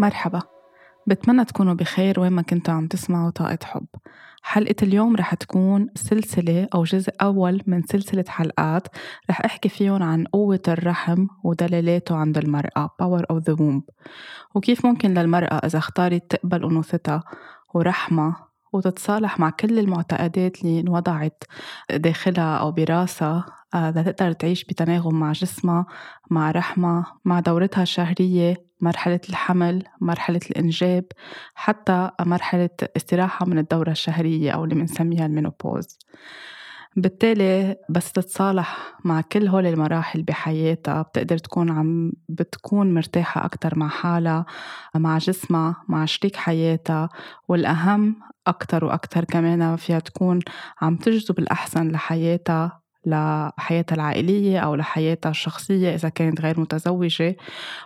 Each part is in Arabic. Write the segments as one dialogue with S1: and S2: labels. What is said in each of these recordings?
S1: مرحبا. بتمنى تكونوا بخير وين ما كنتوا عم تسمعوا طاقة حب. حلقة اليوم رح تكون سلسلة أو جزء أول من سلسلة حلقات. رح أحكي فيهم عن قوة الرحم ودليلاته عند المرأة Power of the Womb. وكيف ممكن للمرأة إذا اختارت تقبل أنوثتها ورحمة وتتصالح مع كل المعتقدات اللي انوضعت داخلها أو براسها آه، لتقدر تعيش بتناغم مع جسمها مع رحمة مع دورتها الشهرية مرحلة الحمل مرحلة الإنجاب حتى مرحلة استراحة من الدورة الشهرية أو اللي بنسميها المينوبوز. بالتالي بس تتصالح مع كل هول المراحل بحياتها. بتقدر تكون عم بتكون مرتاحة أكتر مع حالها مع جسمها مع شريك حياتها. والأهم أكتر وأكتر كمان فيها تكون عم تجذب الأحسن لحياتها لحياتها العائلية أو لحياتها الشخصية إذا كانت غير متزوجة.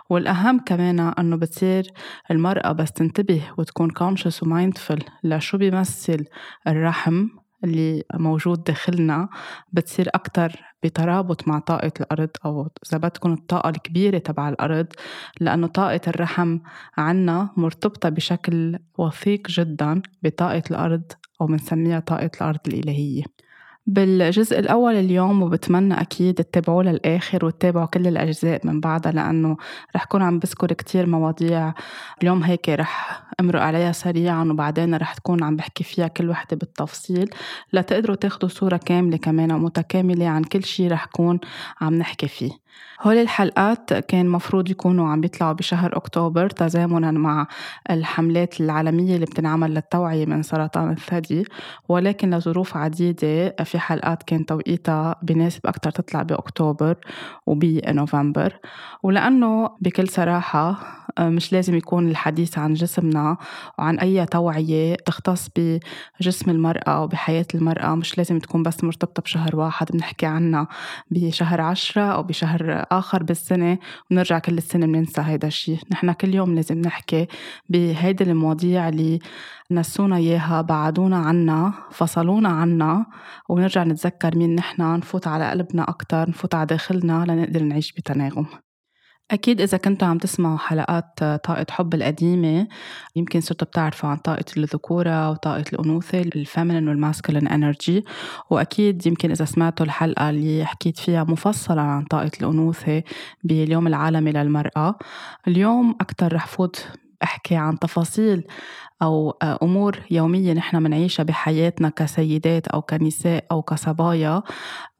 S1: والأهم كمان أنه بتصير المرأة بس تنتبه وتكون conscious ومايندفul لشو بيمثل الرحم. اللي موجود داخلنا بتصير أكتر بترابط مع طاقة الأرض أو إذا بدكم الطاقة الكبيرة تبع الأرض لأنه طاقة الرحم عنا مرتبطة بشكل وثيق جدا بطاقة الأرض أو بنسميها طاقة الأرض الإلهية. بالجزء الأول اليوم وبتمنى أكيد تتابعوه للآخر وتتابعوا كل الأجزاء من بعدها لأنه رح كون عم بذكر كتير مواضيع اليوم هيك رح أمرق عليها سريعا وبعدين رح تكون عم بحكي فيها كل وحدة بالتفصيل. لتقدروا تاخدوا صورة كاملة كمان ومتكاملة عن كل شي رح كون عم نحكي فيه. هول الحلقات كان مفروض يكونوا عم بيطلعوا بشهر أكتوبر تزامنا مع الحملات العالمية اللي بتنعمل للتوعية من سرطان الثدي ولكن لظروف عديدة في حلقات كان توقيتها بناسب أكتر تطلع بأكتوبر وبنوفمبر. ولأنه بكل صراحة مش لازم يكون الحديث عن جسمنا وعن أي توعية تختص بجسم المرأة وبحياة المرأة مش لازم تكون بس مرتبطة بشهر واحد بنحكي عنها بشهر عشرة أو بشهر آخر بالسنة ونرجع كل السنة بننسى هيدا الشيء. نحن كل يوم لازم نحكي بهيدي المواضيع اللي نسونا إياها بعدونا عنا فصلونا عنا ونرجع نتذكر مين نحن نفوت على قلبنا أكتر نفوت على داخلنا لنقدر نعيش بتناغم. أكيد إذا كنتوا عم تسمعوا حلقات طاقة حب القديمة يمكن صرتوا بتعرفوا عن طاقة الذكورة وطاقة الأنوثة ال feminine وال masculine energy. وأكيد يمكن إذا سمعتوا الحلقة اللي حكيت فيها مفصلة عن طاقة الأنوثة باليوم العالمي للمرأة. اليوم أكتر رح فوت أحكي عن تفاصيل أو أمور يومية نحن منعيشها بحياتنا كسيدات أو كنساء أو كصبايا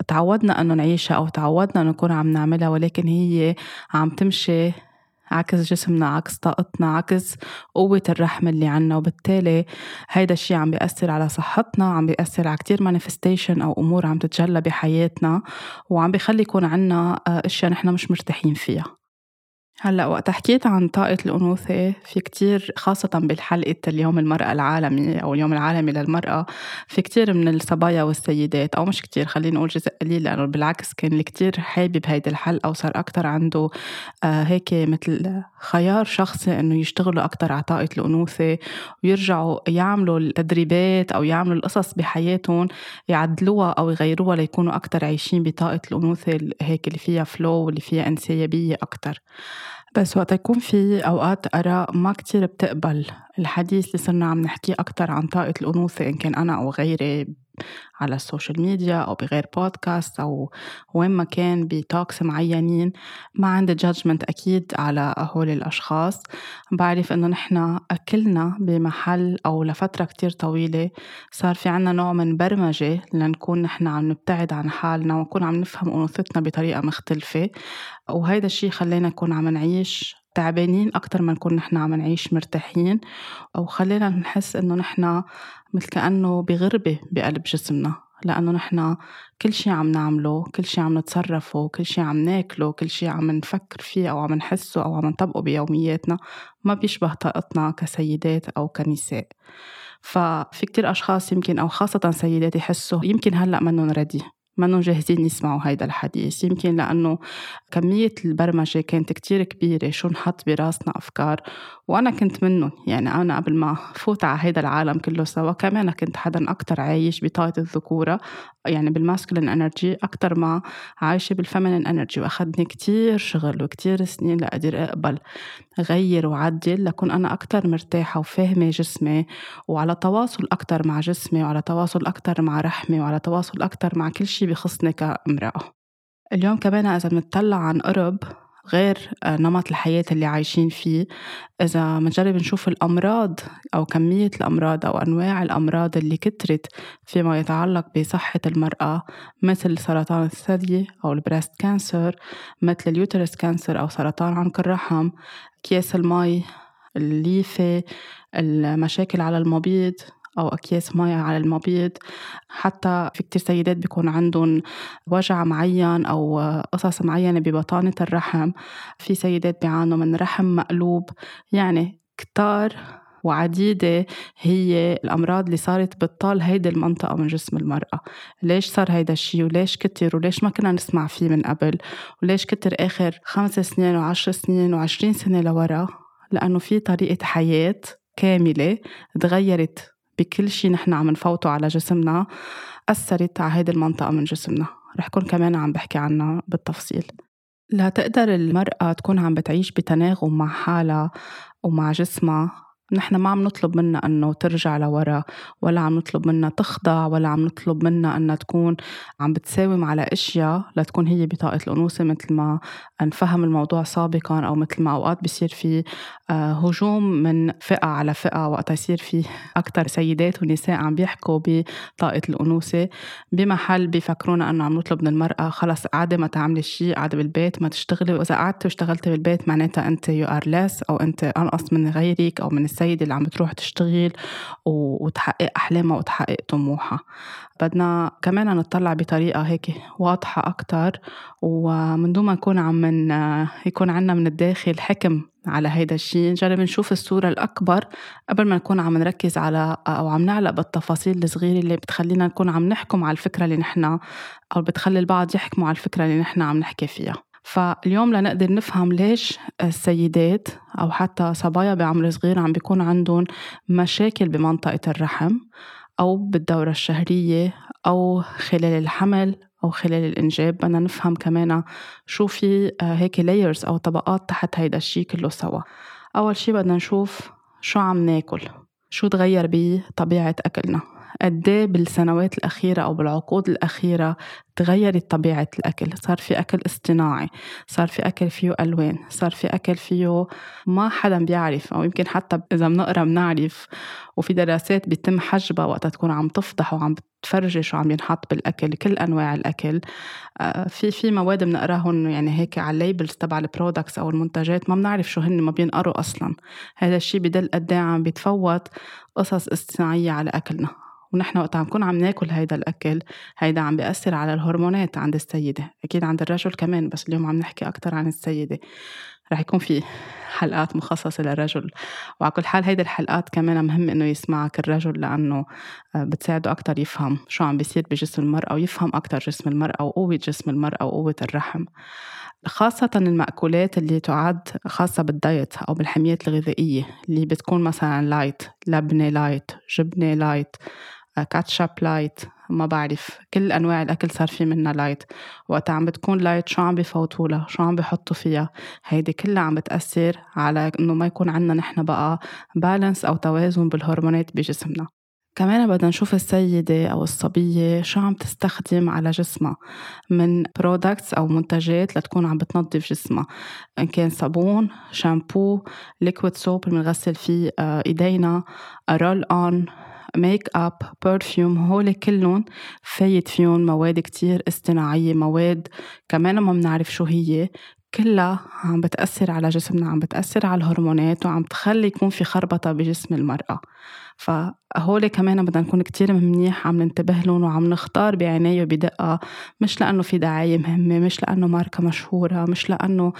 S1: تعودنا أنه نعيشها أو تعودنا أنه نكون عم نعملها ولكن هي عم تمشي عكس جسمنا عكس طاقتنا عكس قوة الرحم اللي عنا وبالتالي هيدا الشيء عم بيأثر على صحتنا عم بيأثر على كتير manifestation أو أمور عم تتجلى بحياتنا وعم بيخلي يكون عنا أشياء نحن مش مرتاحين فيها. هلأ وقت حكيت عن طاقة الأنوثة في كتير خاصة بالحلقة اليوم المرأة العالمي أو اليوم العالمي للمرأة في كتير من الصبايا والسيدات أو مش كتير خلينا نقول جزء قليل لأنه بالعكس كان اللي كتير حابب هيدي الحلقة وصار أكتر عنده آه هيك مثل خيار شخصي إنه يشتغلوا أكتر على طاقة الأنوثة ويرجعوا يعملوا التدريبات أو يعملوا القصص بحياتهم يعدلوها أو يغيروها ليكونوا أكتر عايشين بطاقة الأنوثة هيك اللي فيها flow واللي فيها إنسيابية أكتر. بس وقت يكون في أوقات آراء ما كتير بتقبل الحديث اللي صرنا عم نحكيه أكتر عن طاقة الأنوثة إن كان أنا أو غيري على ال social media أو بغير بودكاست أو وين ما كان ب talks معينين. ما عندي judgment أكيد على هول الأشخاص. بعرف إنه نحن أكلنا بمحل أو لفترة كتير طويلة صار في عنا نوع من برمجة لنكون نحن عم نبتعد عن حالنا ونكون عم نفهم أنوثتنا بطريقة مختلفة. وهيدا الشيء خلينا نكون عم نعيش تعبانين أكتر ما نكون نحن عم نعيش مرتاحين أو خلينا نحس إنه نحن مثل كأنه بغربة بقلب جسمنا لأنه نحن كل شي عم نعمله كل شي عم نتصرفه كل شي عم ناكله كل شي عم نفكر فيه أو عم نحسه أو عم نطبقه بيومياتنا ما بيشبه طاقتنا كسيدات أو كنساء. ففي كتير أشخاص يمكن أو خاصة سيدات يحسوا يمكن هلأ منهم ready منهم جاهزين يسمعوا هيدا الحديث يمكن لأنه كمية البرمجة كانت كتير كبيرة شو نحط براسنا أفكار وأنا كنت منهم يعني أنا قبل ما فوت على هيدا العالم كله سوا كمان كنت حدا أكتر عايش بطاقة الذكورة يعني بال masculine energy أكتر ما عايشة بال feminine energy وأخذني كتير شغل وكتير سنين لأقدر أقبل غير وعدل لكون أنا أكتر مرتاحة وفاهمة جسمي وعلى تواصل أكتر مع جسمي وعلى تواصل أكتر مع رحمي وعلى تواصل أكتر مع كل شيء بخصني كامرأة. اليوم كمان إذا بنطلع عن قرب غير آه، نمط الحياة اللي عايشين فيه إذا بنجرب نشوف الأمراض أو كمية الأمراض أو أنواع الأمراض اللي كترت فيما يتعلق بصحة المرأة مثل سرطان الثدي أو البريست كانسر مثل ال uterus cancer أو سرطان عنق الرحم أكياس المي الليفة المشاكل على المبيض. أو أكياس مي على المبيض. حتى في كتير سيدات بيكون عندهم وجع معين أو قصص معينة ببطانة الرحم. في سيدات بيعانوا من رحم مقلوب. يعني كتار وعديدة هي الأمراض اللي صارت بتطال هيدي المنطقة من جسم المرأة. ليش صار هيدا الشيء وليش كتر؟ وليش ما كنا نسمع فيه من قبل؟ وليش كتر آخر خمس سنين وعشر سنين وعشرين سنة لورا؟ لأنه في طريقة حياة كاملة تغيرت بكل شيء نحن عم نفوته على جسمنا أثرت على هيدي المنطقة من جسمنا. رح كون كمان عم بحكي عنها بالتفصيل. لا تقدر المرأة تكون عم بتعيش بتناغم مع حالها ومع جسمها نحن ما عم نطلب منها إنه ترجع لورا ولا عم نطلب منها تخضع ولا عم نطلب منها إنها تكون عم بتساوم على أشياء لتكون هي بطاقة الأنوثة مثل ما نفهم الموضوع سابقا أو مثل ما أوقات بيصير في آه، هجوم من فئة على فئة. وقت يصير في أكثر سيدات ونساء عم بيحكوا بطاقة الأنوثة بمحل بيفكرونا إنه عم نطلب من المرأة خلص قاعدة ما تعملي شيء قاعدة بالبيت ما تشتغلي. وإذا قعدتي واشتغلتي بالبيت معناتها أنت you are less أو أنت أنقص من غيرك أو من السيدة اللي عم بتروح تشتغل وتحقق أحلامها وتحقق طموحها. بدنا كمان نطلع بطريقة هيك واضحة أكتر ومن دون ما نكون عم من يكون عنا من الداخل حكم على هيدا الشيء. نجرب نشوف الصورة الأكبر قبل ما نكون عم نركز على أو عم نعلق بالتفاصيل الصغيرة اللي بتخلينا نكون عم نحكم على الفكرة اللي نحن أو بتخلي البعض يحكموا على الفكرة اللي نحن عم نحكي فيها. فاليوم لنقدر نفهم ليش السيدات أو حتى صبايا بعمر صغير عم بيكون عندهم مشاكل بمنطقة الرحم أو بالدورة الشهرية أو خلال الحمل أو خلال الإنجاب. بدنا نفهم كمان شو في آه، هيك لايرز أو طبقات تحت هيدا الشي كله سوا. أول شي بدنا نشوف شو عم ناكل شو تغير بطبيعة أكلنا. قد إيه بالسنوات الأخيرة أو بالعقود الأخيرة تغيرت طبيعة الأكل؟ صار في أكل اصطناعي صار في أكل فيه ألوان صار في أكل فيه ما حدا بيعرف أو يمكن حتى إذا بنقرأ بنعرف وفي دراسات بيتم حجبها وقتها تكون عم تفضح وعم بتفرجي شو عم ينحط بالأكل كل أنواع الأكل. آه، في في مواد بنقراهم يعني هيك على ال labels تبع ال products أو المنتجات ما بنعرف شو هن ما بينقروا أصلا. هذا الشيء بيدل قد إيه عم بيتفوت قصص اصطناعية على أكلنا. ونحن وقت عم نكون عم ناكل هيدا الأكل هيدا عم بيأثر على الهرمونات عند السيدة أكيد عند الرجل كمان بس اليوم عم نحكي أكتر عن السيدة. رح يكون في حلقات مخصصة للرجل وعلى كل حال هيدي الحلقات كمان مهم إنه يسمعك الرجل لأنه آه، بتساعده أكتر يفهم شو عم بيصير بجسم المرأة ويفهم أكتر جسم المرأة وقوة جسم المرأة وقوة الرحم. خاصة المأكولات اللي تعد خاصة بال diet أو بالحميات الغذائية اللي بتكون مثلا light لبنة light جبنة light ketchup light ما بعرف كل أنواع الأكل صار في منها light. وقت عم بتكون light شو عم بفوتوا لها شو عم بحطوا فيها. هيدي كلها عم بتأثر على إنه ما يكون عندنا نحن بقى balance أو توازن بالهرمونات بجسمنا. كمان بدنا نشوف السيدة أو الصبية شو عم تستخدم على جسمها من products أو منتجات لتكون عم بتنظف جسمها. إن كان صابون شامبو liquid soap بنغسل فيه آه، إيدينا roll-on make up perfume هول كلهم فايت فيهم مواد كتير اصطناعية مواد كمان ما بنعرف شو هي كلها عم بتأثر على جسمنا عم بتأثر على الهرمونات وعم تخلي يكون في خربطة بجسم المرأة. فهول كمان بدنا نكون كتير منيح عم ننتبه لهم وعم نختار بعناية وبدقة. مش لأنه في دعاية مهمة مش لأنه ماركة مشهورة مش لأنه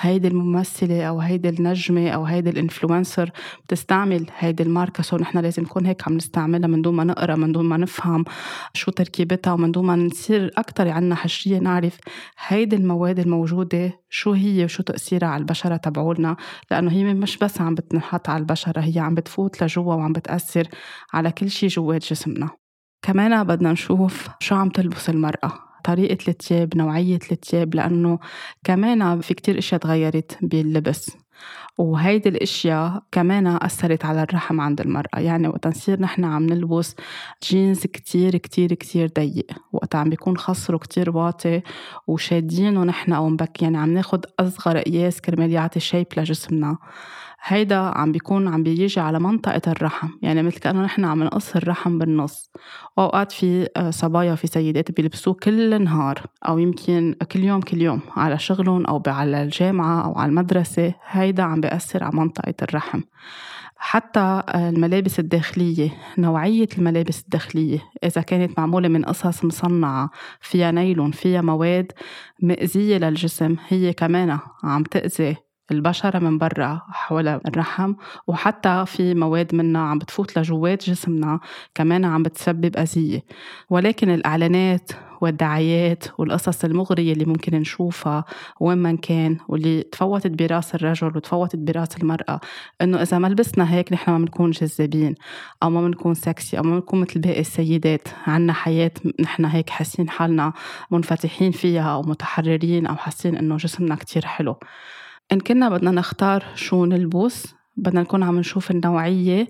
S1: هيدي الممثلة أو هيدي النجمة أو هيدي ال influencer بتستعمل هيدي الماركة. so نحن لازم نكون هيك عم نستعملها من دون ما نقرأ من دون ما نفهم شو تركيبتها ومن دون ما نصير أكتر عنا حشرية نعرف هيدي المواد الموجودة شو هي وشو تأثيرها على البشرة تبعولنا. لأنه هي مش بس عم بتنحط على البشرة هي عم بتفوت لجوا وعم بتأثر على كل شي جوات جسمنا. كمان بدنا نشوف شو عم تلبس المرأة طريقة التياب نوعية التياب لأنه كمان في كتير إشياء تغيرت باللبس. وهيدي الإشياء كمان أثرت على الرحم عند المرأة. يعني وقت نصير نحن عم نلبس جينز كتير كتير كتير ضيق. وقت عم بيكون خصره كتير واطي وشادينه نحن أو مبكل يعني عم ناخد أصغر قياس كرمال يعطي shape لجسمنا. هيدا عم بيكون عم بيجي على منطقة الرحم. يعني مثل كأنه نحن عم نقص الرحم بالنص. وأوقات في آه، صبايا في سيدات بيلبسوه كل نهار أو يمكن كل يوم كل يوم على شغلهم أو على الجامعة أو على المدرسة. هيدا عم بيأثر على منطقة الرحم. حتى الملابس الداخلية نوعية الملابس الداخلية. إذا كانت معمولة من قصص مصنعة فيها نايلون فيها مواد مأذية للجسم هي كمان عم تأذي البشرة من برا حول الرحم وحتى في مواد منها عم بتفوت لجوات جسمنا كمان عم بتسبب أذية. ولكن الإعلانات والدعايات والقصص المغرية اللي ممكن نشوفها وين ما كان واللي تفوتت براس الرجل وتفوتت براس المرأة إنه إذا ما لبسنا هيك نحن ما بنكون جذابين أو ما بنكون سكسي أو ما بنكون مثل باقي السيدات. عنا حياة نحن هيك حاسين حالنا منفتحين فيها أو متحررين أو حاسين إنه جسمنا كتير حلو. إن كنا بدنا نختار شو نلبس بدنا نكون عم نشوف النوعية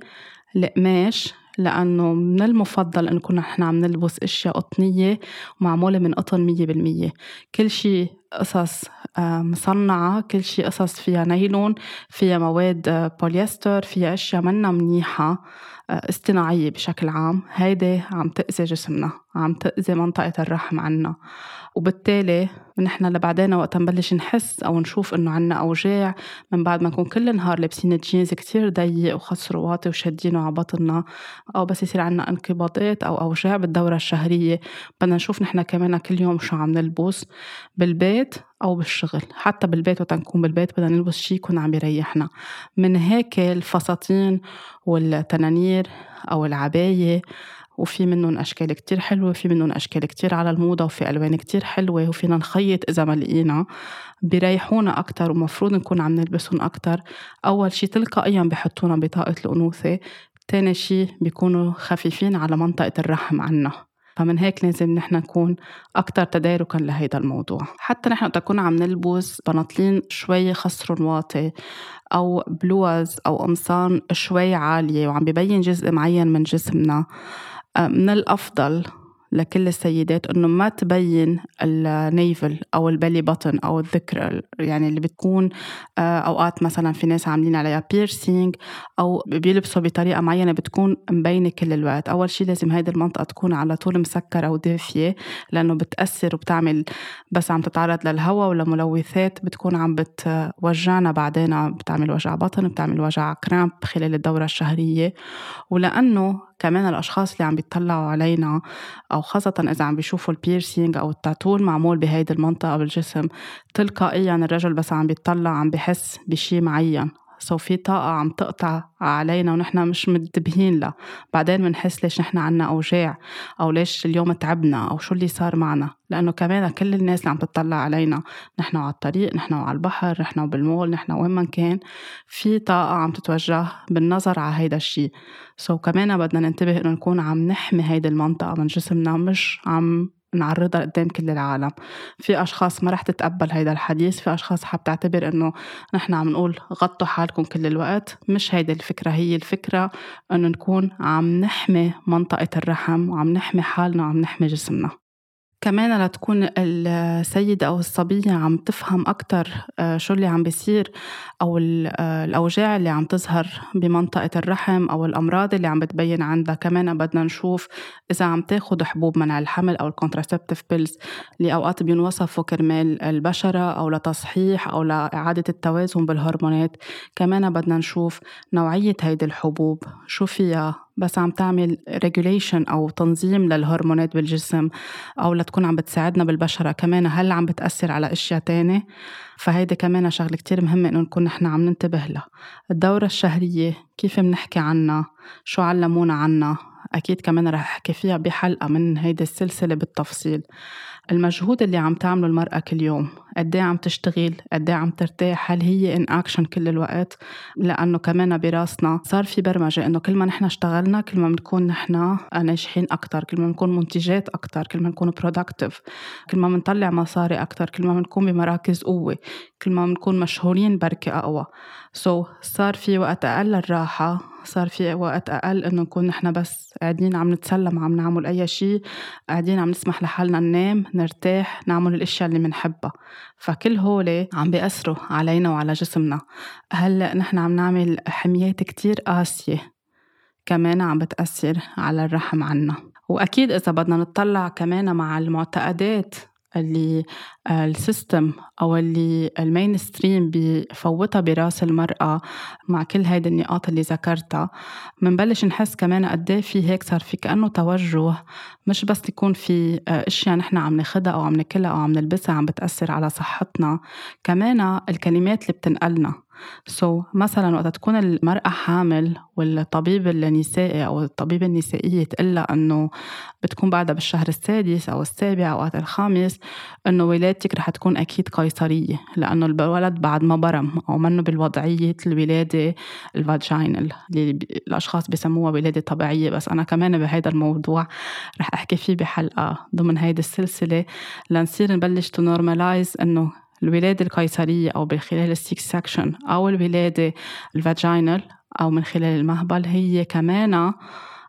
S1: القماش لأنه من المفضل إن كنا نحن عم نلبس أشياء قطنية ومعمولة من قطن مية بالمية. كل شي قصص آه، مصنعة كل شي قصص فيها نايلون فيها مواد آه، بوليستر فيها أشياء منا منيحة آه، اصطناعية بشكل عام. هيدي عم تأذي جسمنا عم تأذي منطقة الرحم عنا. وبالتالي نحن لبعدين وقت نبلش نحس أو نشوف إنه عنا أوجاع من بعد ما نكون كل نهار لابسين جينز كتير ضيق وخصر واطي وشادينه على بطننا أو بس يصير عنا انقباضات أو أوجاع بالدورة الشهرية بدنا نشوف نحن كمان كل يوم شو عم نلبس. بالبيت أو بالشغل حتى بالبيت وقت نكون بالبيت بدنا نلبس شي يكون عم يريحنا. من هيك الفساتين والتنانير أو العباية وفي منهم أشكال كتير حلوة في منهم أشكال كتير على الموضة وفي ألوان كتير حلوة وفينا نخيط إذا ما لقينا. بيريحونا أكتر ومفروض نكون عم نلبسهم أكتر. أول شي تلقائيا بحطونا بطاقة الأنوثة تاني شي بيكونوا خفيفين على منطقة الرحم عنا. فمن هيك لازم نحن نكون أكتر تداركا لهيدا الموضوع. حتى نحن نكون عم نلبس بناطلين شوي خصر واطي أو بلوز أو قمصان شوي عالية وعم ببين جزء معين من جسمنا من الأفضل لكل السيدات إنه ما تبين ال navel أو ال belly button أو السرة يعني اللي بتكون آه، أوقات مثلا في ناس عاملين عليها piercing أو بيلبسوا بطريقة معينة بتكون مبينة كل الوقت. أول شيء لازم هيدي المنطقة تكون على طول مسكرة ودافية لأنه بتأثر وبتعمل بس عم تتعرض للهواء ولملوثات بتكون عم بتوجعنا. بعدين بتعمل وجع بطن بتعمل وجع cramp خلال الدورة الشهرية. ولأنه كمان الأشخاص اللي عم بيطلعوا علينا أو خاصة إذا عم بيشوفوا ال piercing أو التاتو المعمول بهيدي المنطقة بالجسم تلقائيا الرجل بس عم بيطلع عم بحس بشي معين. so في طاقة عم تقطع علينا ونحن مش منتبهين لها بعدين بنحس ليش نحن عنا أوجاع؟ أو ليش اليوم تعبنا؟ أو شو اللي صار معنا؟ لأنه كمان كل الناس اللي عم تطلع علينا نحن على الطريق نحن على البحر نحن بالمول نحن وين ما كان في طاقة عم تتوجه بالنظر على هيدا الشيء سو كمان بدنا ننتبه إنه نكون عم نحمي هيدي المنطقة من جسمنا مش عم نعرضها قدام كل العالم. في أشخاص ما رح تتقبل هيدا الحديث في أشخاص حبتعتبر إنه نحن عم نقول غطوا حالكم كل الوقت. مش هيدا الفكرة هي الفكرة إنه نكون عم نحمي منطقة الرحم وعم نحمي حالنا وعم نحمي جسمنا. كمان لتكون السيدة أو الصبية عم تفهم أكتر آه، شو اللي عم بيصير أو آه، الأوجاع اللي عم تظهر بمنطقة الرحم أو الأمراض اللي عم بتبين عندها. كمان بدنا نشوف إذا عم تاخد حبوب منع الحمل أو ال contraceptive pills اللي أوقات بينوصفوا كرمال البشرة أو لتصحيح أو لإعادة التوازن بالهرمونات. كمان بدنا نشوف نوعية هيدي الحبوب شو فيها؟ بس عم تعمل regulation أو تنظيم للهرمونات بالجسم أو لتكون عم بتساعدنا بالبشرة كمان هل عم بتأثر على أشياء تانية؟ فهيدي كمان شغلة كتير مهمة إنه نكون نحن عم ننتبه لها. الدورة الشهرية كيف بنحكي عنها؟ شو علمونا عنها؟ أكيد كمان رح أحكي فيها بحلقة من هيدي السلسلة بالتفصيل. المجهود اللي عم تعمله المرأة كل يوم قد عم تشتغل قد عم ترتاح هل هي in action كل الوقت؟ لأنه كمان براسنا صار في برمجة إنه كل ما نحن اشتغلنا كل ما بنكون نحن ناجحين أكثر كل ما بنكون منتجات أكثر كل ما بنكون productive كل ما بنطلع مصاري أكثر كل ما بنكون بمراكز قوة كل ما بنكون مشهورين بركة أقوى. سو so, صار في وقت أقل للراحه صار في وقت أقل إنه نكون نحن بس قاعدين عم نتسلم عم نعمل أي شيء قاعدين عم نسمح لحالنا ننام نرتاح نعمل الأشياء اللي بنحبها فكل هول عم بيأثروا علينا وعلى جسمنا. هلأ نحن عم نعمل حميات كتير قاسية. كمان عم بتأثر على الرحم عنا. وأكيد إذا بدنا نطلع كمان مع المعتقدات اللي ال system أو اللي ال mainstream بفوتها براس المرأة مع كل هيدي النقاط اللي ذكرتها بنبلش نحس كمان قد إيه في هيك صار في كأنه توجه مش بس يكون في آه، أشياء نحن عم ناخدها أو عم ناكلها أو عم نلبسها عم بتأثر على صحتنا كمان الكلمات اللي بتنقلنا. so, مثلا وقت تكون المرأة حامل والطبيب النسائي أو الطبيبة النسائية تقلها إنه بتكون بعدها بالشهر السادس أو السابع أو وقت الخامس إنه ولادتك رح تكون أكيد قيصرية لأنه الولد بعد ما برم أو منه بالوضعية الولادة ال vaginal اللي الأشخاص بسموها ولادة طبيعية. بس أنا كمان بهيدا الموضوع رح أحكي فيه بحلقة ضمن هيدي السلسلة لنصير نبلش تن normalize إنه الولادة القيصرية أو من خلال ال C-section أو الولادة ال vaginal أو من خلال المهبل هي كمان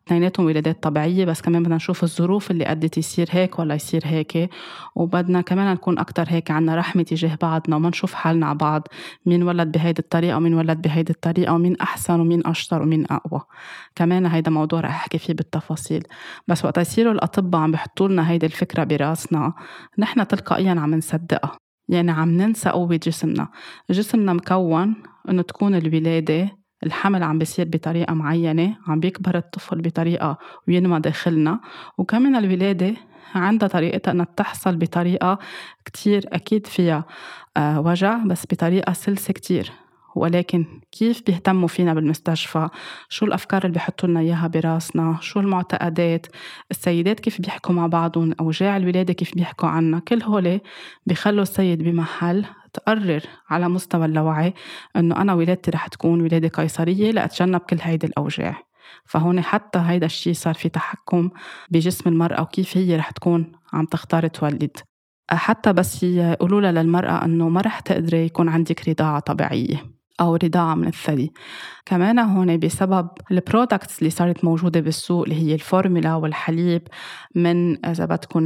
S1: اثنيناتهم ولادات طبيعية بس كمان بدنا نشوف الظروف اللي أدت يصير هيك ولا يصير هيك وبدنا كمان نكون أكتر هيك عنا رحمة تجاه بعضنا وما نشوف حالنا على بعض مين ولد بهيدي الطريقة ومين ولد بهيدي الطريقة ومين أحسن ومين أشطر ومين أقوى. كمان هيدا موضوع رح أحكي فيه بالتفاصيل. بس وقت يصيروا الأطباء عم بيحطوا لنا هيدي الفكرة براسنا نحن تلقائيا عم نصدقها. يعني عم ننسى قوة جسمنا. جسمنا مكون إنه تكون الولادة الحمل عم بيصير بطريقة معينة عم بيكبر الطفل بطريقة وينمى داخلنا. وكمان الولادة عندها طريقتها إنها تحصل بطريقة كتير أكيد فيها آه، وجع بس بطريقة سلسة كتير. ولكن كيف بيهتموا فينا بالمستشفى؟ شو الأفكار اللي بيحطوا لنا إياها براسنا؟ شو المعتقدات؟ السيدات كيف بيحكوا مع بعضهم؟ أوجاع الولادة كيف بيحكوا عنها كل هول بيخلوا السيد بمحل تقرر على مستوى اللاوعي إنه أنا ولادتي رح تكون ولادة قيصرية لأتجنب كل هيدي الأوجاع. فهون حتى هيدا الشيء صار في تحكم بجسم المرأة وكيف هي رح تكون عم تختار تولد. حتى بس يقولوا لها للمرأة أنه ما رح تقدري يكون عندك رضاعة طبيعية. أو رضاعة من الثدي. كمان هون بسبب ال products اللي صارت موجودة بالسوق اللي هي الفورمولا والحليب من إذا بدكم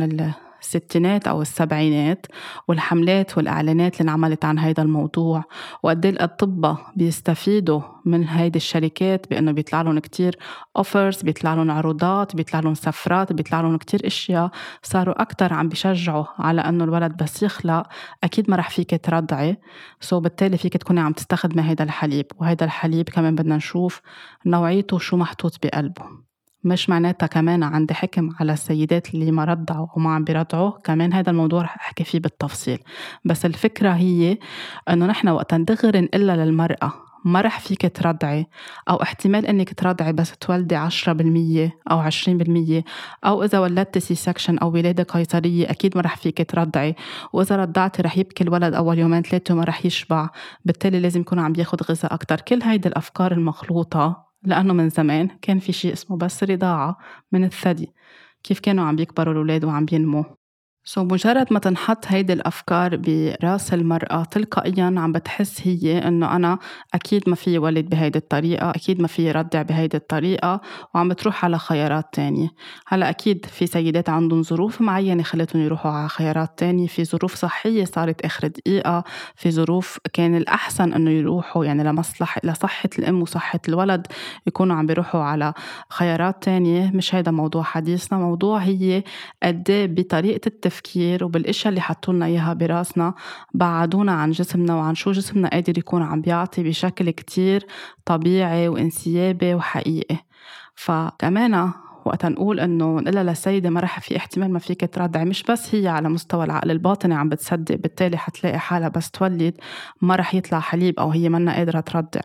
S1: الستينات أو السبعينات والحملات والإعلانات اللي انعملت عن هذا الموضوع وقد إيه الأطباء بيستفيدوا من هيدي الشركات بأنه بيطلع لهم كتير أوفرز بيطلع لهم عروضات بيطلع لهم سفرات بيطلع لهم كتير أشياء صاروا أكتر عم بيشجعوا على أنه الولد بس يخلق أكيد ما رح فيك ترضعي. سو بالتالي فيك تكوني عم تستخدمي هيدا الحليب وهيدا الحليب كمان بدنا نشوف نوعيته شو محطوط بقلبه. مش معناتها كمان عندي حكم على السيدات اللي ما رضعوا وما عم بيرضعوا كمان هذا الموضوع رح أحكي فيه بالتفصيل. بس الفكرة هي إنه نحن وقت ندغري نقلها للمرأة. ما رح فيك ترضعي أو احتمال إنك ترضعي بس تولدي 10% أو 20% أو إذا ولدتي C-section أو ولادة قيصرية أكيد ما رح فيك ترضعي وإذا رضعتي رح يبكي الولد أول يومين ثلاثة وما رح يشبع. بالتالي لازم يكون عم بياخد غذاء أكتر. كل هيدي الأفكار المخلوطة لأنه من زمان كان في شيء اسمه بس رضاعة من الثدي. كيف كانوا عم بيكبروا الأولاد وعم بينموا سو so مجرد ما تنحط هيدي الأفكار براس المرأة تلقائيا عم بتحس هي إنه أنا أكيد ما في ولد بهيدي الطريقة أكيد ما في ردع بهيدي الطريقة وعم بتروح على خيارات تانية. هلأ أكيد في سيدات عندهم ظروف معينة خلتهم يروحوا على خيارات تانية في ظروف صحية صارت آخر دقيقة في ظروف كان الأحسن إنه يروحوا يعني لمصلحه لصحة الأم وصحة الولد يكونوا عم بيروحوا على خيارات تانية. مش هيدا موضوع حديثنا موضوع هي قد إيه بطريقة التفكير التفكير وبالإشياء اللي حطوا لنا إياها براسنا بعدونا عن جسمنا وعن شو جسمنا قادر يكون عم بيعطي بشكل كتير طبيعي وإنسيابي وحقيقي. فكمان وقت نقول إنه نقول للسيده ما رح في احتمال ما فيك ترضعي مش بس هي على مستوى العقل الباطني عم بتصدق بالتالي حتلاقي حالها بس تولد ما رح يطلع حليب أو هي منا قادرة ترضع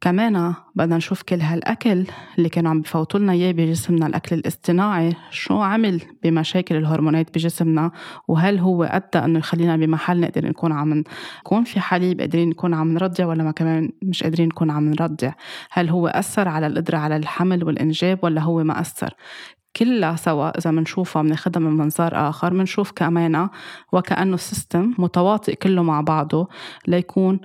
S1: كمان بدنا نشوف كل هالأكل اللي كانوا عم بفوتوا لنا إياه بجسمنا. الأكل الاصطناعي شو عمل بمشاكل الهرمونات بجسمنا؟ وهل هو أدى إنه يخلينا بمحل نقدر نكون عم نكون في حليب قادرين نكون عم نرضع ولا ما كمان مش قادرين نكون عم نرضع؟ هل هو أثر على القدرة على الحمل والإنجاب ولا هو ما أثر؟ كلها سوا إذا بنشوفها بناخدها من منظار آخر بنشوف كمان وكأنه السيستم متواطئ كله مع بعضه ليكون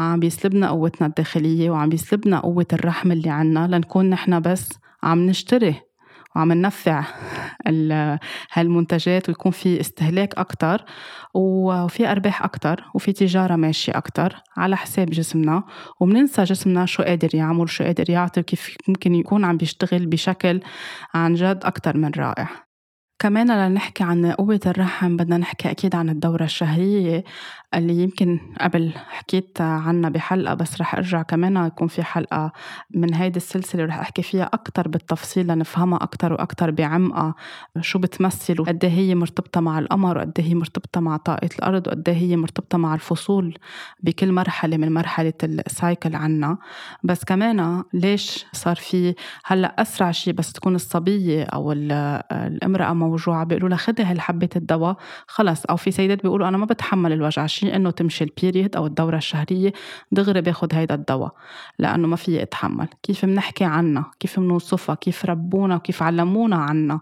S1: عم بيسلبنا قوتنا الداخلية وعم بيسلبنا قوة الرحم اللي عنا لنكون نحن بس عم نشتري وعم ننفع هالمنتجات ويكون في استهلاك أكتر وفي أرباح أكتر وفي تجارة ماشية أكتر على حساب جسمنا وبننسى جسمنا شو قادر يعمل شو قادر يعطي وكيف ممكن يكون عم بيشتغل بشكل عن جد أكتر من رائع. كمان لنحكي عن قوة الرحم بدنا نحكي أكيد عن الدورة الشهرية اللي يمكن قبل حكيت عنها بحلقة بس رح أرجع كمان يكون في حلقة من هيدي السلسلة رح أحكي فيها أكتر بالتفصيل لنفهمها أكتر وأكتر بعمقها. شو بتمثل وقد إيه هي مرتبطة مع القمر وقد إيه هي مرتبطة مع طاقة الأرض وقد إيه هي مرتبطة مع الفصول بكل مرحلة من مرحلة السايكل عنا. بس كمان ليش صار في هلأ أسرع شيء بس تكون الصبية أو الامرأة موجوعة بيقولوا لها خدي هالحبة الدواء. خلص. أو في سيدات بيقولوا أنا ما بتحمل الوجع شيء إنه تمشي البيريد أو الدورة الشهرية دغري باخد هيدا الدواء لأنه ما في أتحمل. كيف بنحكي عنها كيف بنوصفها كيف ربونا؟ وكيف علمونا عنها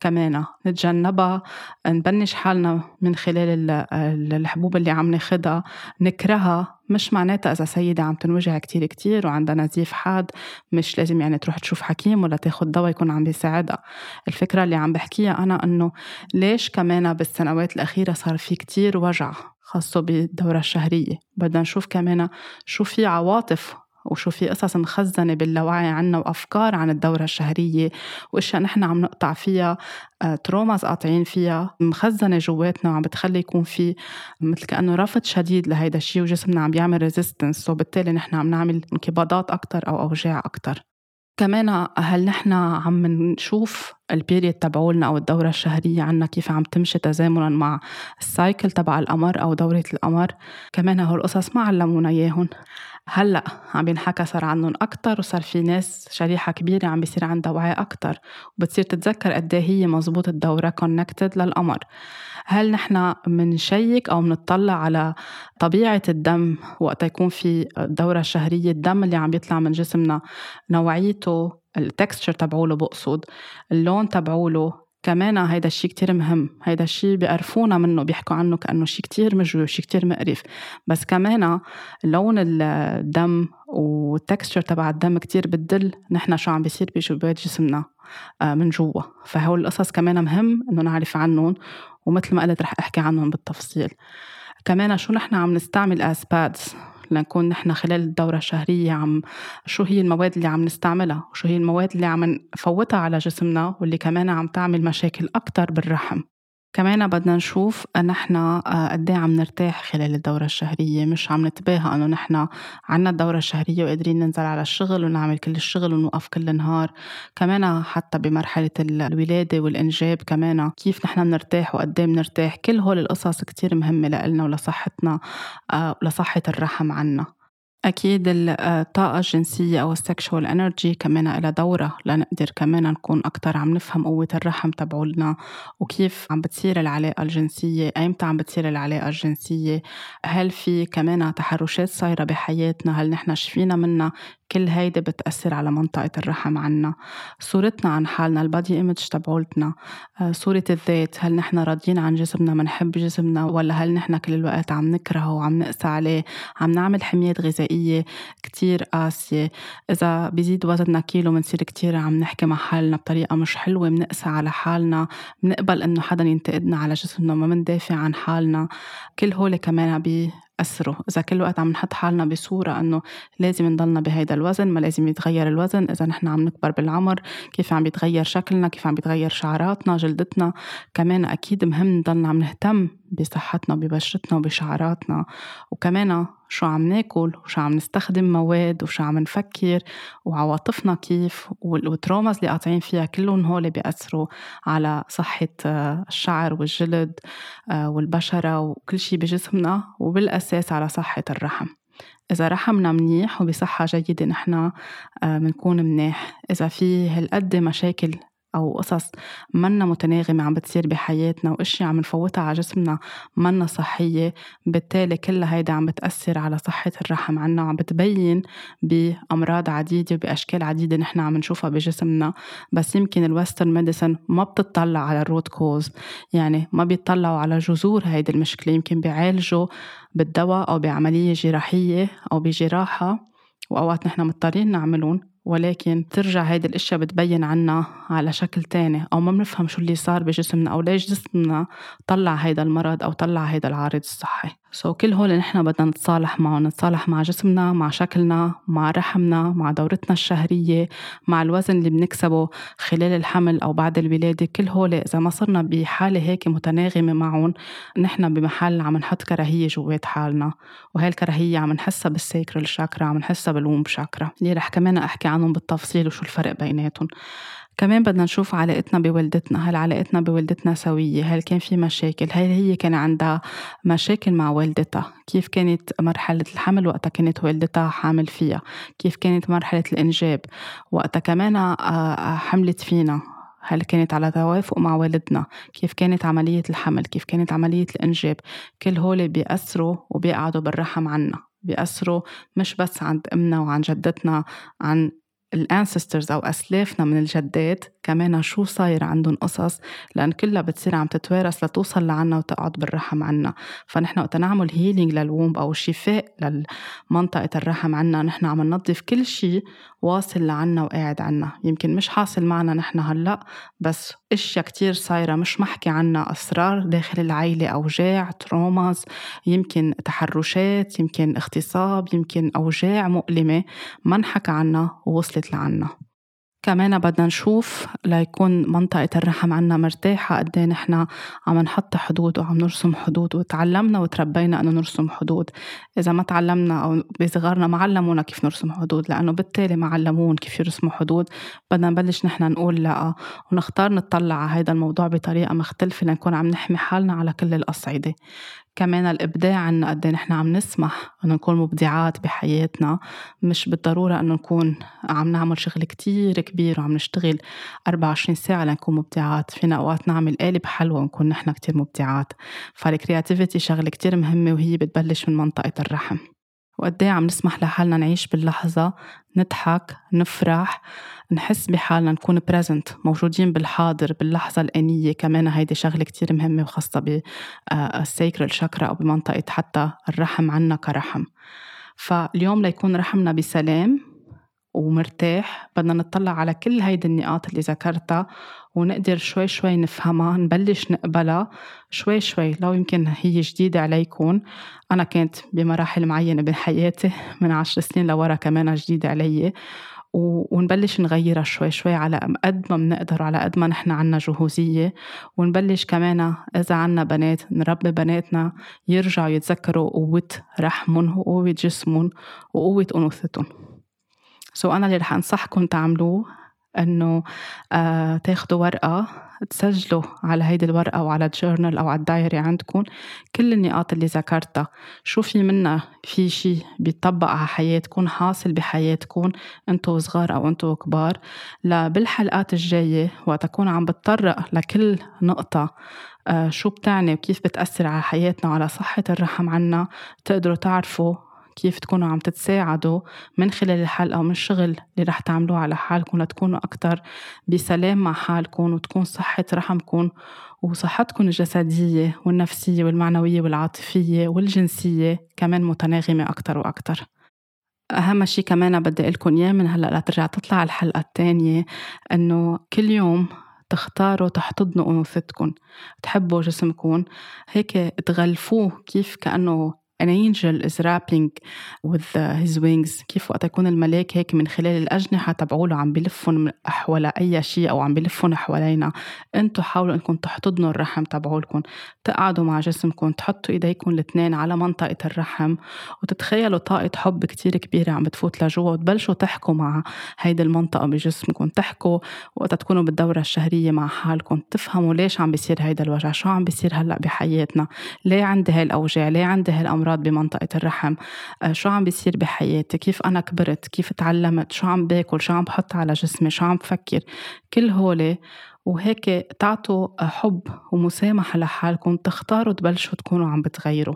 S1: كمان نتجنبها. نبنش حالنا من خلال الحبوب اللي عم ناخدها. نكرهها. مش معناتها إذا سيدة عم تنوجع كتير كتير وعندها نزيف حاد مش لازم يعني تروح تشوف حكيم ولا تاخد دواء يكون عم بيساعدها. الفكرة اللي عم بحكيها أنا إنه ليش كمان بالسنوات الأخيرة صار في كتير وجع خاصة بالدورة الشهرية. بدنا نشوف كمان شو في عواطف وشو في قصص مخزنة باللاوعي عنا وأفكار عن الدورة الشهرية وأشياء نحن عم نقطع فيها تروماز آه، قاطعين فيها مخزنة جواتنا وعم بتخلي يكون في مثل كأنه رفض شديد لهيدا الشيء وجسمنا عم بيعمل resistance وبالتالي نحن عم نعمل انقباضات أكتر أو أوجاع أكتر. كمان هل نحن عم نشوف ال period تبعولنا أو الدورة الشهرية عنا كيف عم تمشي تزامنا مع ال cycle تبع القمر أو دورة القمر؟ كمان هول القصص ما علمونا إياهم هلأ عم ينحكى صار عنهم أكتر وصار في ناس شريحة كبيرة عم بيصير عندها وعي أكتر وبتصير تتذكر قد إيه هي مزبوط الدورة connected للقمر. هل نحن منشيك أو منطلع على طبيعة الدم وقت يكون في الدورة الشهرية الدم اللي عم يطلع من جسمنا نوعيته التكستشر تبعوله بقصد اللون تبعوله كمان هيدا الشيء كتير مهم. هيدا الشيء بيقرفونا منه بيحكوا عنه كأنه شيء كتير مجوي وشيء كتير مقرف. بس كمان لون الدم والتكستشر تبع الدم كتير بتدل نحن شو عم بيصير بجوات جسمنا آه، من جوا. فهول القصص كمان مهم إنه نعرف عنهم ومثل ما قلت رح أحكي عنهم بالتفصيل. كمان شو نحن عم نستعمل اسبادز لنكون نحن خلال الدورة الشهرية عم شو هي المواد اللي عم نستعملها؟ وشو هي المواد اللي عم نفوتها على جسمنا واللي كمان عم تعمل مشاكل أكتر بالرحم؟ كمان بدنا نشوف نحن آه، قد إيه عم نرتاح خلال الدورة الشهرية. مش عم نتباهى إنه نحن عنا الدورة الشهرية وقادرين ننزل على الشغل ونعمل كل الشغل ونوقف كل النهار. كمان حتى بمرحلة الولادة والإنجاب كمان كيف نحن بنرتاح وقد إيه بنرتاح. كل هول القصص كتير مهمة لإلنا ولصحتنا آه، ولصحة الرحم عنا. أكيد الطاقة الجنسية أو ال sexual energy كمان لها دورة. لنقدر كمان نكون أكتر عم نفهم قوة الرحم تبعولنا وكيف عم بتصير العلاقة الجنسية أيمتى عم بتصير العلاقة الجنسية هل في كمان تحرشات صايرة بحياتنا هل نحن شفينا منها كل هيدي بتأثر على منطقة الرحم عنا. صورتنا عن حالنا البادي ايمج تبعولتنا صورة الذات هل نحن راضيين عن جسمنا منحب جسمنا ولا هل نحن كل الوقت عم نكرهه وعم نقسى عليه عم نعمل حميات غذائية كتير قاسية إذا بيزيد وزننا كيلو بنصير كتير عم نحكي مع حالنا بطريقة مش حلوة بنقسى على حالنا بنقبل إنه حدا ينتقدنا على جسمنا ما بندافع عن حالنا كل هول كمان بي أثروا إذا كل وقت عم نحط حالنا بصورة أنه لازم نضلنا بهيدا الوزن ما لازم يتغير الوزن إذا نحن عم نكبر بالعمر كيف عم بيتغير شكلنا كيف عم بيتغير شعراتنا جلدتنا كمان أكيد مهم نضلنا عم نهتم بصحتنا ببشرتنا وبشعراتنا. وكمان شو عم ناكل وشو عم نستخدم مواد وشو عم نفكر وعواطفنا كيف والتروماز اللي قاطعين فيها كلهم هول بيأثروا على صحة آه، الشعر والجلد آه، والبشرة وكل شي بجسمنا وبالأساس على صحة الرحم. إذا رحمنا منيح وبصحة جيدة نحن بنكون آه، منيح. إذا في هالقد مشاكل أو قصص منا متناغمة عم بتصير بحياتنا وأشياء عم نفوتها على جسمنا منا صحية بالتالي كلها هيدا عم بتأثر على صحة الرحم عنا وعم بتبين بأمراض عديدة وبأشكال عديدة نحن عم نشوفها بجسمنا. بس يمكن ال Western medicine ما بتطلع على ال root cause يعني ما بيطلعوا على جذور هيدي المشكلة. يمكن بيعالجوا بالدواء أو بعملية جراحية أو بجراحة وأوقات نحن مضطرين نعملهم. ولكن ترجع هيدي الأشياء بتبين عنا على شكل تاني أو ما بنفهم شو اللي صار بجسمنا أو ليش جسمنا طلع هيدا المرض أو طلع هيدا العارض الصحي. so, كل هول نحن بدنا نتصالح معهم نتصالح مع جسمنا مع شكلنا مع رحمنا مع دورتنا الشهرية مع الوزن اللي بنكسبه خلال الحمل أو بعد الولادة. كل هول إذا ما صرنا بحالة هيك متناغمة معهم نحن بمحل عم نحط كراهية جوات حالنا. وهي الكراهية عم نحسها بالسيكرال شاكرا عم نحسها بالومب شاكرا. اللي رح كمان أحكي عنهم بالتفصيل وشو الفرق بيناتهم. كمان بدنا نشوف علاقتنا بوالدتنا هل علاقتنا بوالدتنا سوية؟ هل كان في مشاكل؟ هل هي كان عندها مشاكل مع والدتها؟ كيف كانت مرحلة الحمل وقتها كانت والدتها حامل فيها؟ كيف كانت مرحلة الإنجاب وقتها كمان آه، آه، حملت فينا؟ هل كانت على توافق مع والدنا؟ كيف كانت عملية الحمل؟ كيف كانت عملية الإنجاب؟ كل هول بيأثروا وبيقعدوا بالرحم عنا بيأثروا مش بس عند أمنا وعن جدتنا عن ال ancestors أو أسلافنا من الجدات كمان شو صاير عندهم قصص لأن كلها بتصير عم تتوارث لتوصل لعنا وتقعد بالرحم عنا. فنحن وقت نعمل healing لل womb أو شفاء لمنطقه الرحم عنا. نحن عم ننظف كل شيء واصل لعنا وقاعد عنا. يمكن مش حاصل معنا نحن هلأ بس أشياء كتير صايرة مش محكي عنا. أسرار داخل العيلة أوجاع تروماز يمكن تحرشات يمكن اغتصاب يمكن أوجاع مؤلمة ما انحكى عنا ووصلت لعنا. كمان بدنا نشوف ليكون منطقة الرحم عنا مرتاحة قد إيه نحن عم نحط حدود وعم نرسم حدود وتعلمنا وتربينا إنه نرسم حدود. إذا ما تعلمنا أو بصغرنا ما علمونا كيف نرسم حدود لأنه بالتالي ما علمون كيف يرسموا حدود. بدنا نبلش نحن نقول لا ونختار نطلع على هذا الموضوع بطريقة مختلفة لنكون عم نحمي حالنا على كل الأصعدة. كمان الإبداع عنا قد إيه نحن عم نسمح إنه نكون مبدعات بحياتنا. مش بالضرورة إنه نكون عم نعمل شغل كتير كبير وعم نشتغل 24 ساعة لنكون مبدعات. فينا أوقات نعمل قالب حلوة ونكون نحن كتير مبدعات. فال creativity شغلة كتير مهمة وهي بتبلش من منطقة الرحم. وقد إيه عم نسمح لحالنا نعيش باللحظة نضحك نفرح. نحس بحالنا نكون present موجودين بالحاضر باللحظة الآنية. كمان هيدي شغلة كتير مهمة وخاصة بال sacral chakra أو بمنطقة حتى الرحم عنا كرحم. فاليوم ليكون رحمنا بسلام ومرتاح. بدنا نطلع على كل هيدي النقاط اللي ذكرتها ونقدر شوي شوي نفهمها نبلش نقبلها. شوي شوي لو يمكن هي جديدة عليكم أنا كنت بمراحل معينة بحياتي من عشر سنين لورا كمان جديدة علي. ونبلش نغيرها شوي شوي على قد ما بنقدر على قد ما نحن عنا جهوزية. ونبلش كمان إذا عنا بنات نربي بناتنا يرجعوا يتذكروا قوة رحمهم وقوة جسمهم وقوة أنوثتهم. so أنا اللي رح أنصحكم تعملوه. إنه آه تاخدوا ورقة تسجلوا على هيدي الورقة أو على ال journal أو على ال diary عندكم كل النقاط اللي ذكرتها. شو في منها؟ في شيء بيطبق على حياتكم حاصل بحياتكم انتو صغار أو انتو كبار. بالحلقات الجاية وقت أكون عم بتطرق لكل نقطة آه شو بتعني وكيف بتأثر على حياتنا وعلى صحة الرحم عنا تقدروا تعرفوا كيف تكونوا عم تتساعدوا من خلال الحلقة ومن الشغل اللي رح تعملوه على حالكم لتكونوا أكتر بسلام مع حالكم وتكون صحة رحمكم وصحتكم الجسدية والنفسية والمعنوية والعاطفية والجنسية كمان متناغمة أكتر وأكتر. أهم شيء كمان بدي أقول لكم إياه من هلأ لترجع تطلع الحلقة الثانية إنه كل يوم تختاروا تحتضنوا أنوثتكم تحبوا جسمكم هيك تغلفوه كيف كأنه an angel is wrapping with his wings. كيف وقت يكون الملاك هيك من خلال الأجنحة؟ تبعوله عم بلفهم حول أي شيء أو عم بلفهم حوالينا. انتو حاولوا إنكم تحتضنوا الرحم تبعولكم. تقعدوا مع جسمكم. تحطوا إيديكم الاثنين على منطقة الرحم. وتتخيلوا طاقة حب كتير كبيرة عم بتفوت لجوا. وتبلشوا تحكوا مع هيدي المنطقة بجسمكم. تحكوا وقت تكونوا بالدورة الشهرية مع حالكم. تفهموا ليش عم بيصير هيدا الوجع؟ شو عم بيصير هلأ بحياتنا؟ ليه عندي هاي الأوجاع؟ ليه عندي هاي الأمراض أمراض بمنطقة الرحم. آه، شو عم بيصير بحياتي؟ كيف أنا كبرت؟ كيف تعلمت؟ شو عم باكل؟ شو عم بحط على جسمي؟ شو عم بفكر؟ كل هولي وهيك تعطوا حب ومسامحة لحالكم تختاروا تبلشوا تكونوا عم بتغيروا.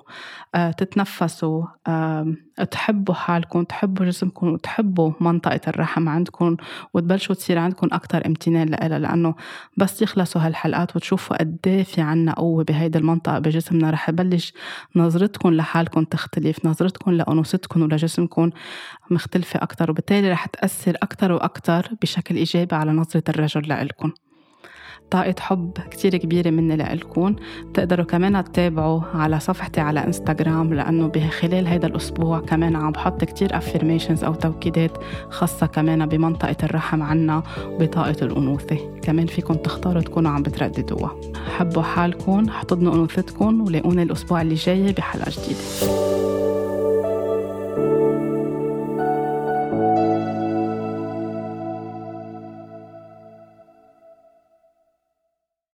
S1: أه تتنفسوا أه تحبوا حالكم تحبوا جسمكم وتحبوا منطقة الرحم عندكم وتبلشوا تصير عندكم أكتر امتنان لها لأنه بس يخلصوا هالحلقات وتشوفوا قد إيه في عنا قوة بهيدي المنطقة بجسمنا. رح يبلش نظرتكم لحالكم تختلف نظرتكم لأنوثتكم ولجسمكم مختلفة أكتر وبالتالي رح تأثر أكتر وأكتر بشكل إيجابي على نظرة الرجل لإلكم. طاقة حب كتير كبيرة مني لإلكم بتقدروا كمان تتابعوا على صفحتي على إنستغرام لأنه بخلال هيدا الأسبوع كمان عم بحط كتير افرميشنز أو توكيدات خاصة كمان بمنطقة الرحم عنا وبطاقة الأنوثة. كمان فيكم تختاروا تكونوا عم بترددوها. حبوا حالكم احتضنوا أنوثتكم ولاقوني الأسبوع اللي جاي بحلقة جديدة.